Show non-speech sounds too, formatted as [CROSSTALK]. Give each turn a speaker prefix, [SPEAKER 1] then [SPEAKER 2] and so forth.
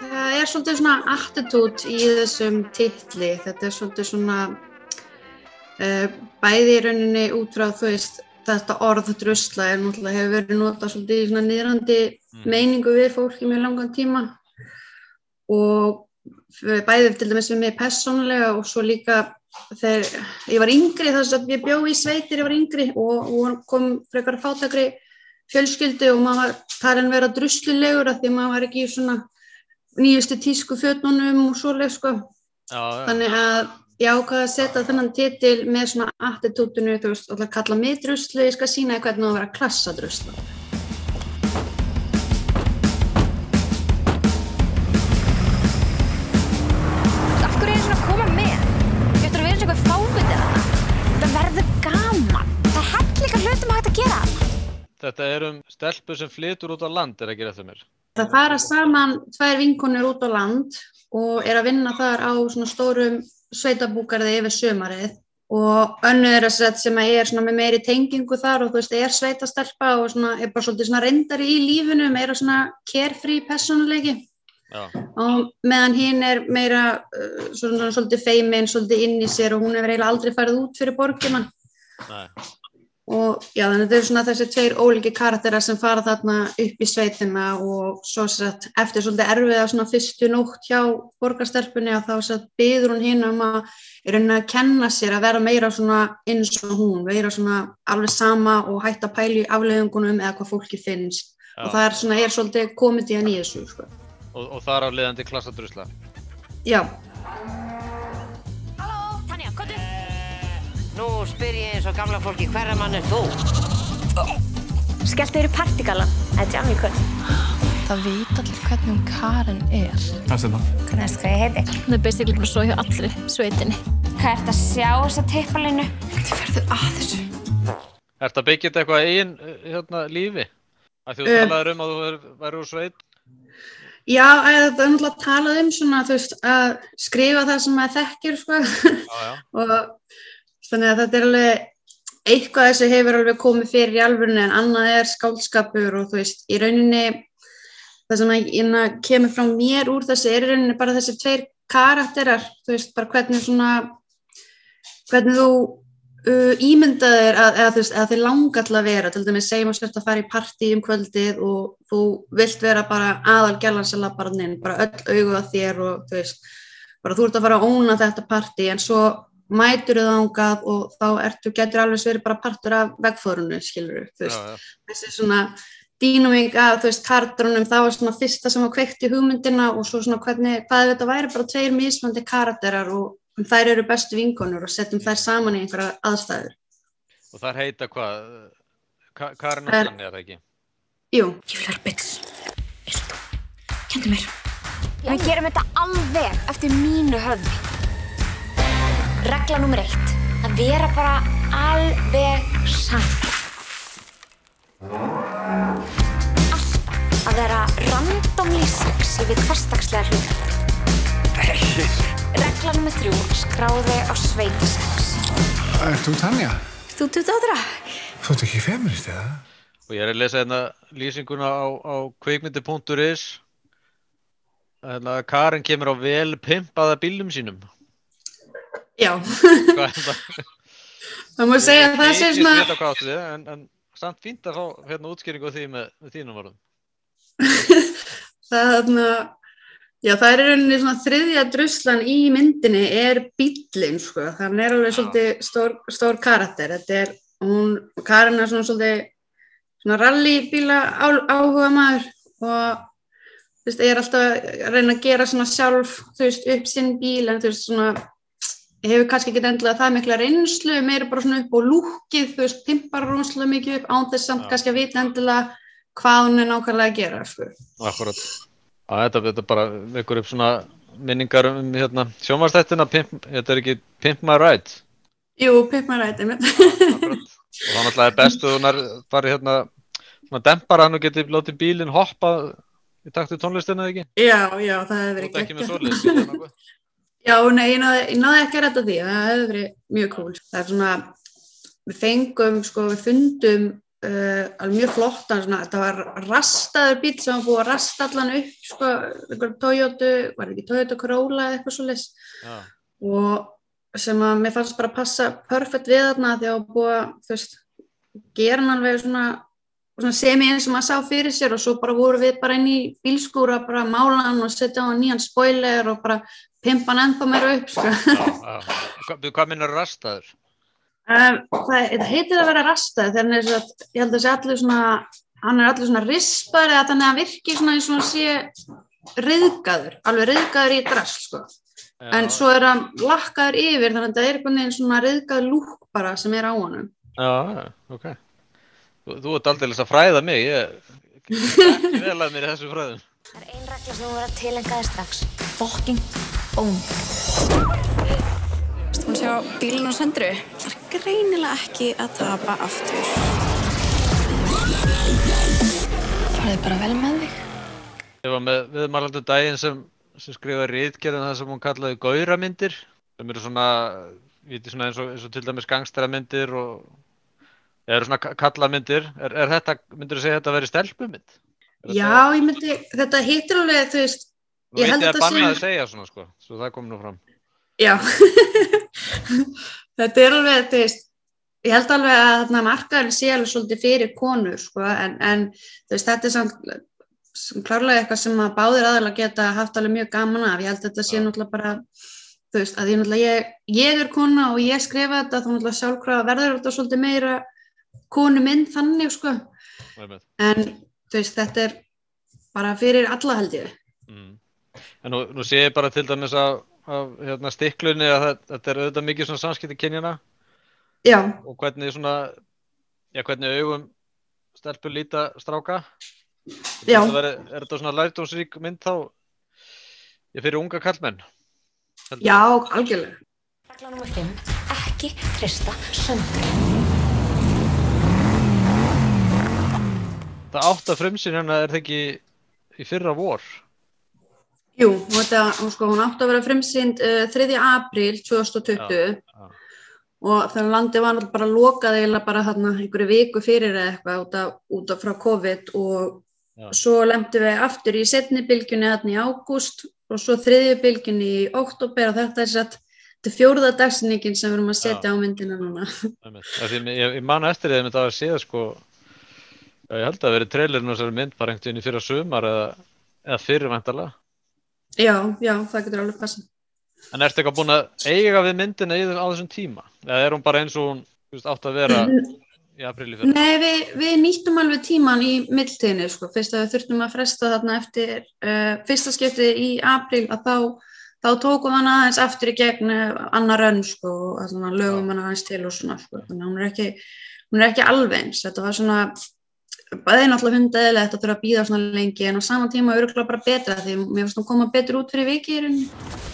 [SPEAKER 1] það er svolítið svona attitút í þessum titli. Þetta er svolítið svona uh, bæði í rauninni út frá þú veist þetta orð drusla er náttúrulega hefur verið notað svolítið í svona niðrandi
[SPEAKER 2] Mm.
[SPEAKER 1] meiningu við fólk í mjög langan tíma og bæði til dæmis við mig persónulega og svo líka þegar ég var yngri þess að ég bjó í sveitir ég var yngri og, og kom frekar fátakri fjölskyldu og maður var talin vera druslulegur af því að maður var ekki svona nýjustu tísku fötnunum og svoleið sko
[SPEAKER 2] Já, já.
[SPEAKER 1] þannig að ég ákvaði að setja þennan titil með svona attitútinu, þú veist, alltaf kalla mig druslu, ég skal sína þér hvernig það vera klassa drusla.
[SPEAKER 2] Þetta er um stelpu sem flytur út á land, er ekki fyrir mér.
[SPEAKER 1] Það fara saman tvær vinkonur út á land og er að vinna þar á svona stórum sveitabúkarði yfir sömarið og önnur er sem að er svona með meiri tengingu þar og þú veist, er sveitastelpa og svona er bara svolítið svona reyndari í lífinu, meira svona carefree personuleiki.
[SPEAKER 2] Já,
[SPEAKER 1] og meðan hinn er meira uh, svona, svolítið feimin, svolítið inn í sér og hún hefur eiginlega aldrei farið út fyrir borgina
[SPEAKER 2] nei.
[SPEAKER 1] Og já þannig að þetta eru svona þessi tveir ólíki karakterar sem fara þarna upp í sveitina og svo sett eftir svolítið erfiða svona fyrstu nótt hjá borgarstelpunni að þá sett byður hún hinn um að er raunin að kenna sér að vera meira svona eins og hún, vera svona alveg sama og hætta að pæla í afleiðingunum eða hvað fólki finnst
[SPEAKER 2] Já.
[SPEAKER 1] og það er svona, er svolítið komediðan í þessu sko.
[SPEAKER 2] Og, og þar af leiðandi klassadrusla.
[SPEAKER 1] Já,
[SPEAKER 3] Nú spyr ég eins og gamla fólki, hverra mann er þú?
[SPEAKER 4] Skellt í partígalan. Það er jammi kvöld.
[SPEAKER 5] Það veit allir hvernig hún Karen er.
[SPEAKER 6] Hvað er það?
[SPEAKER 4] Hvernig veist hvað ég heiti?
[SPEAKER 5] Hún er basically bara svo hjá allri sveitinni.
[SPEAKER 4] Hvað ert að sjá þessa tippalinu?
[SPEAKER 5] Hvernig ferðu að þessu?
[SPEAKER 2] Ertu að byggja þetta eitthvað eigin uh, hérna, lífi? Að þú
[SPEAKER 1] Eh.
[SPEAKER 2] talaður um að þú væri- úr sveit?
[SPEAKER 1] Já, að það er náttúrulega talað um svona, veist, að skrifa það sem maður þekkir, sko,
[SPEAKER 2] Já, já. [LAUGHS]
[SPEAKER 1] og þannig að þetta er alveg, eitthvað þessu hefur alveg komið fyrir í alvörinu en annað er skáldskapur og þú veist, í rauninni, það sem að inna, kemur frá mér úr þessu er í rauninni bara þessi tveir karakterar, þú veist, bara hvernig svona, hvernig þú uh, ímyndaðir að, að, veist, að þið langar til að vera, til dæmis segjum að sérst að fara í partí um kvöldið og þú vilt vera bara aðal gælan sem lappar hann inn, bara öll augu að þér og þú veist, bara þú ert að fara að óna þetta partí en svo mætur þau þangað og þá ertu, getur alveg verið bara partur af vegfórunu, skilur þú
[SPEAKER 2] já,
[SPEAKER 1] veist,
[SPEAKER 2] já.
[SPEAKER 1] þessi svona dýnuming af, þú veist, karakterunum, það var svona fyrsta sem var kveikt í hugmyndina og svo svona hvernig, hvað þetta væri bara tveir mismandi karakterar og þær eru bestu vinkonur og setjum þær saman í einhverja aðstæður.
[SPEAKER 2] Og þar heita hvað? Ka Karin og
[SPEAKER 1] Það er-
[SPEAKER 2] það ekki?
[SPEAKER 1] Jú,
[SPEAKER 5] Ég vil vera bits. Eins og þú. Kendu mér.
[SPEAKER 4] Við gerum þetta alveg eftir mínu höfði. Regla nummer eitt. Að vera bara alveg saman. Alltaf að vera randomly sexy við hverstagslega hlut. Regla nummer þrjú. Skráði á sveitasex.
[SPEAKER 6] Er þú Tanja?
[SPEAKER 5] Þú 28?
[SPEAKER 6] Þú ert ekki feminist eða?
[SPEAKER 2] Og ég er að lesa hérna lýsinguna á, á kvikmyndi.is Hérna Karin kemur á vel pimpaða bílum sínum.
[SPEAKER 1] Já,
[SPEAKER 2] Hvað er það? [LAUGHS]
[SPEAKER 1] það má segja að það sé
[SPEAKER 2] Ég
[SPEAKER 1] svona,
[SPEAKER 2] veit á hvað áttu við, en, en samt fínt að fá hérna útskýringu á því með, með þínum orðum.
[SPEAKER 1] það [LAUGHS] þarna, já það er rauninni svona þriðja druslan í myndinni er bíllinn, sko, þannig er alveg
[SPEAKER 2] Já.
[SPEAKER 1] svolítið stór, stór karakter, þetta er, hún, Karin er svona svolítið svona rallybíla áhuga maður og þú veist, ég er alltaf að reyna að gera svona sjálf, þú veist, upp sinn bíl en þú veist, svona ég hefur kannski ekki endilega það mikla reynslu meira bara svona upp á lúkið, þú veist, pimpar rónslega mikið upp án þess samt
[SPEAKER 2] Já.
[SPEAKER 1] kannski að vita endilega hvað hún er nákvæmlega að gera, sko.
[SPEAKER 2] Akkurat. Að þetta, þetta bara vekur upp svona minningar um hérna, sjónvarstættina, pimp, þetta er ekki Pimp My Ride.
[SPEAKER 1] Jú, Pimp My Ride, einmitt.
[SPEAKER 2] Akkurat. Og þá náttúrulega er best að hún farið hérna, svona dempar hann og geti látið bílinn hoppa í takt við tónlistina ekki.
[SPEAKER 1] já, já, það
[SPEAKER 2] Þú ert ekki með
[SPEAKER 1] Já, nei, ég náði, náði ekki að rætta því, það hefði verið mjög cool. Það er svona, við fengum, sko, við fundum uh, alveg mjög flottan, svona, þetta var rastaður bíl sem var búið að rasta allan upp, sko, einhver Toyota, var það ekki Toyota Corolla eða eitthvað svo leys
[SPEAKER 2] Já,
[SPEAKER 1] og sem að mér fannst bara passa perfekt við þarna því að var búið að, þú veist, gera hann alveg svona, svona semi eins og maður sá fyrir sér og svo bara voru við bara inn í bílskúra, bara mála hann og setja á hann nýjan spoiler og bara pimpa hann ennþá meira upp, sko.
[SPEAKER 2] já, já. Hvað, minnur rastaður?
[SPEAKER 1] Um, það, heitir að vera rastað þegar hann er svo að, ég held að sé allir svona, hann er allir svona rispar eða þannig að hann virki svona eins og hann sé riðgaður, alveg riðgaður í drast, sko. En svo er hann lakkaður yfir þannig að það er einhvern veginn svona riðgaður lúk bara sem er á.
[SPEAKER 2] Já, já, ok. Þú, þú ert aldrei að fræða mig, ég ekki [LAUGHS] vel að mér í þessu fræðum.
[SPEAKER 4] Það er ein regla sem þú verður að tilenga þér strax. Fucking own.
[SPEAKER 5] Þú hún sjá bílinn og sendru. Það er greinilega ekki að tapa aftur. Farði bara vel með þig.
[SPEAKER 2] Ég var með viðmælandu daginn sem, sem skrifaði rítgerðin það sem hún kallaði gauramyndir sem eru svona, viti svona eins og, eins og til dæmis gangsteramyndir og eru svona ka- kallamyndir. Er, er þetta, myndir þú segja þetta að vera stelpumynd? Er
[SPEAKER 1] Já, ég myndi, þetta hittir alveg, þú veist,
[SPEAKER 2] Nú
[SPEAKER 1] ég
[SPEAKER 2] veit
[SPEAKER 1] held
[SPEAKER 2] ég
[SPEAKER 1] að
[SPEAKER 2] að banna
[SPEAKER 1] sé-
[SPEAKER 2] að segja svona sko, svo það kom nú fram.
[SPEAKER 1] já, [LAUGHS] þetta er alveg, þú veist, ég held alveg að þarna markaðurinn sé alveg svolítið fyrir konur, sko, en, en þú veist, þetta er samt klárlega eitthvað sem að báðir aðalega geta haft alveg mjög gaman af, ég held að þetta sé náttúrulega bara, þú veist, að ég ég, ég er kona og ég skrifa þetta, þá náttúrulega sjálfkrafa verður þetta svolítið meira konu minn þannig, sko, en þú veist, þetta er bara fyrir alla held ég.
[SPEAKER 2] Mm. En nú, nú sé ég bara til dæmis af, af hérna, stiklunni að það, þetta er auðvitað mikið svona samskipti kynjana
[SPEAKER 1] Já,
[SPEAKER 2] og hvernig svona, já hvernig augum stelpur líta stráka.
[SPEAKER 1] Já.
[SPEAKER 2] Þetta veri, er þetta svona lærdómsrík mynd þá ég fyrir unga kallmenn?
[SPEAKER 1] Já, algjörlega.
[SPEAKER 4] Regla nummer 5. Ekki trista söndru.
[SPEAKER 2] Það átt að frumsýn hérna er það ekki í fyrra vor.
[SPEAKER 1] Jú, þetta, sko, hún átti að vera frumsýnd uh, 3. apríl 2020
[SPEAKER 2] já.
[SPEAKER 1] og þegar landið var náttúrulega bara lokað eiginlega bara þarna einhverju viku fyrir eða eitthvað út af, út af frá COVID og
[SPEAKER 2] Já.
[SPEAKER 1] svo lemdi við aftur í setni bylgjunni þarna í ágúst og svo þriðju bylgjunni í oktober og þetta er satt þetta fjórða dagsningin sem við erum að setja á myndina núna.
[SPEAKER 2] Ég, ég man eftir því að þetta var séð sko, já, ég held að það verið trailerinn og þessari mynd bara einhvern veginn í fyrra sumar eða, eða fyrir væntalega.
[SPEAKER 1] Já, já, það getur alveg passað.
[SPEAKER 2] En ertu eitthvað búin að eiga við myndina í, þessum tíma? Eða er hún bara eins og hún veist, átt að vera í apríli fyrir?
[SPEAKER 1] Nei, við, við nýttum alveg tíman í mildtíðinni, sko, fyrst að við þurftum að fresta þarna eftir uh, fyrsta skipti í apríl að þá, þá tókum hana aðeins aftur í gegn uh, annar önn, sko, og lögum hana aðeins til og svona, sko, þannig að hún er ekki, hún er ekki alveg eins, þetta var svona, bæði náttúrulega hundaðilegt að þurfa að býða svona lengi en á sama tíma örgulega bara betra því mér finnst hún koma betur út fyrir viki í rauninni.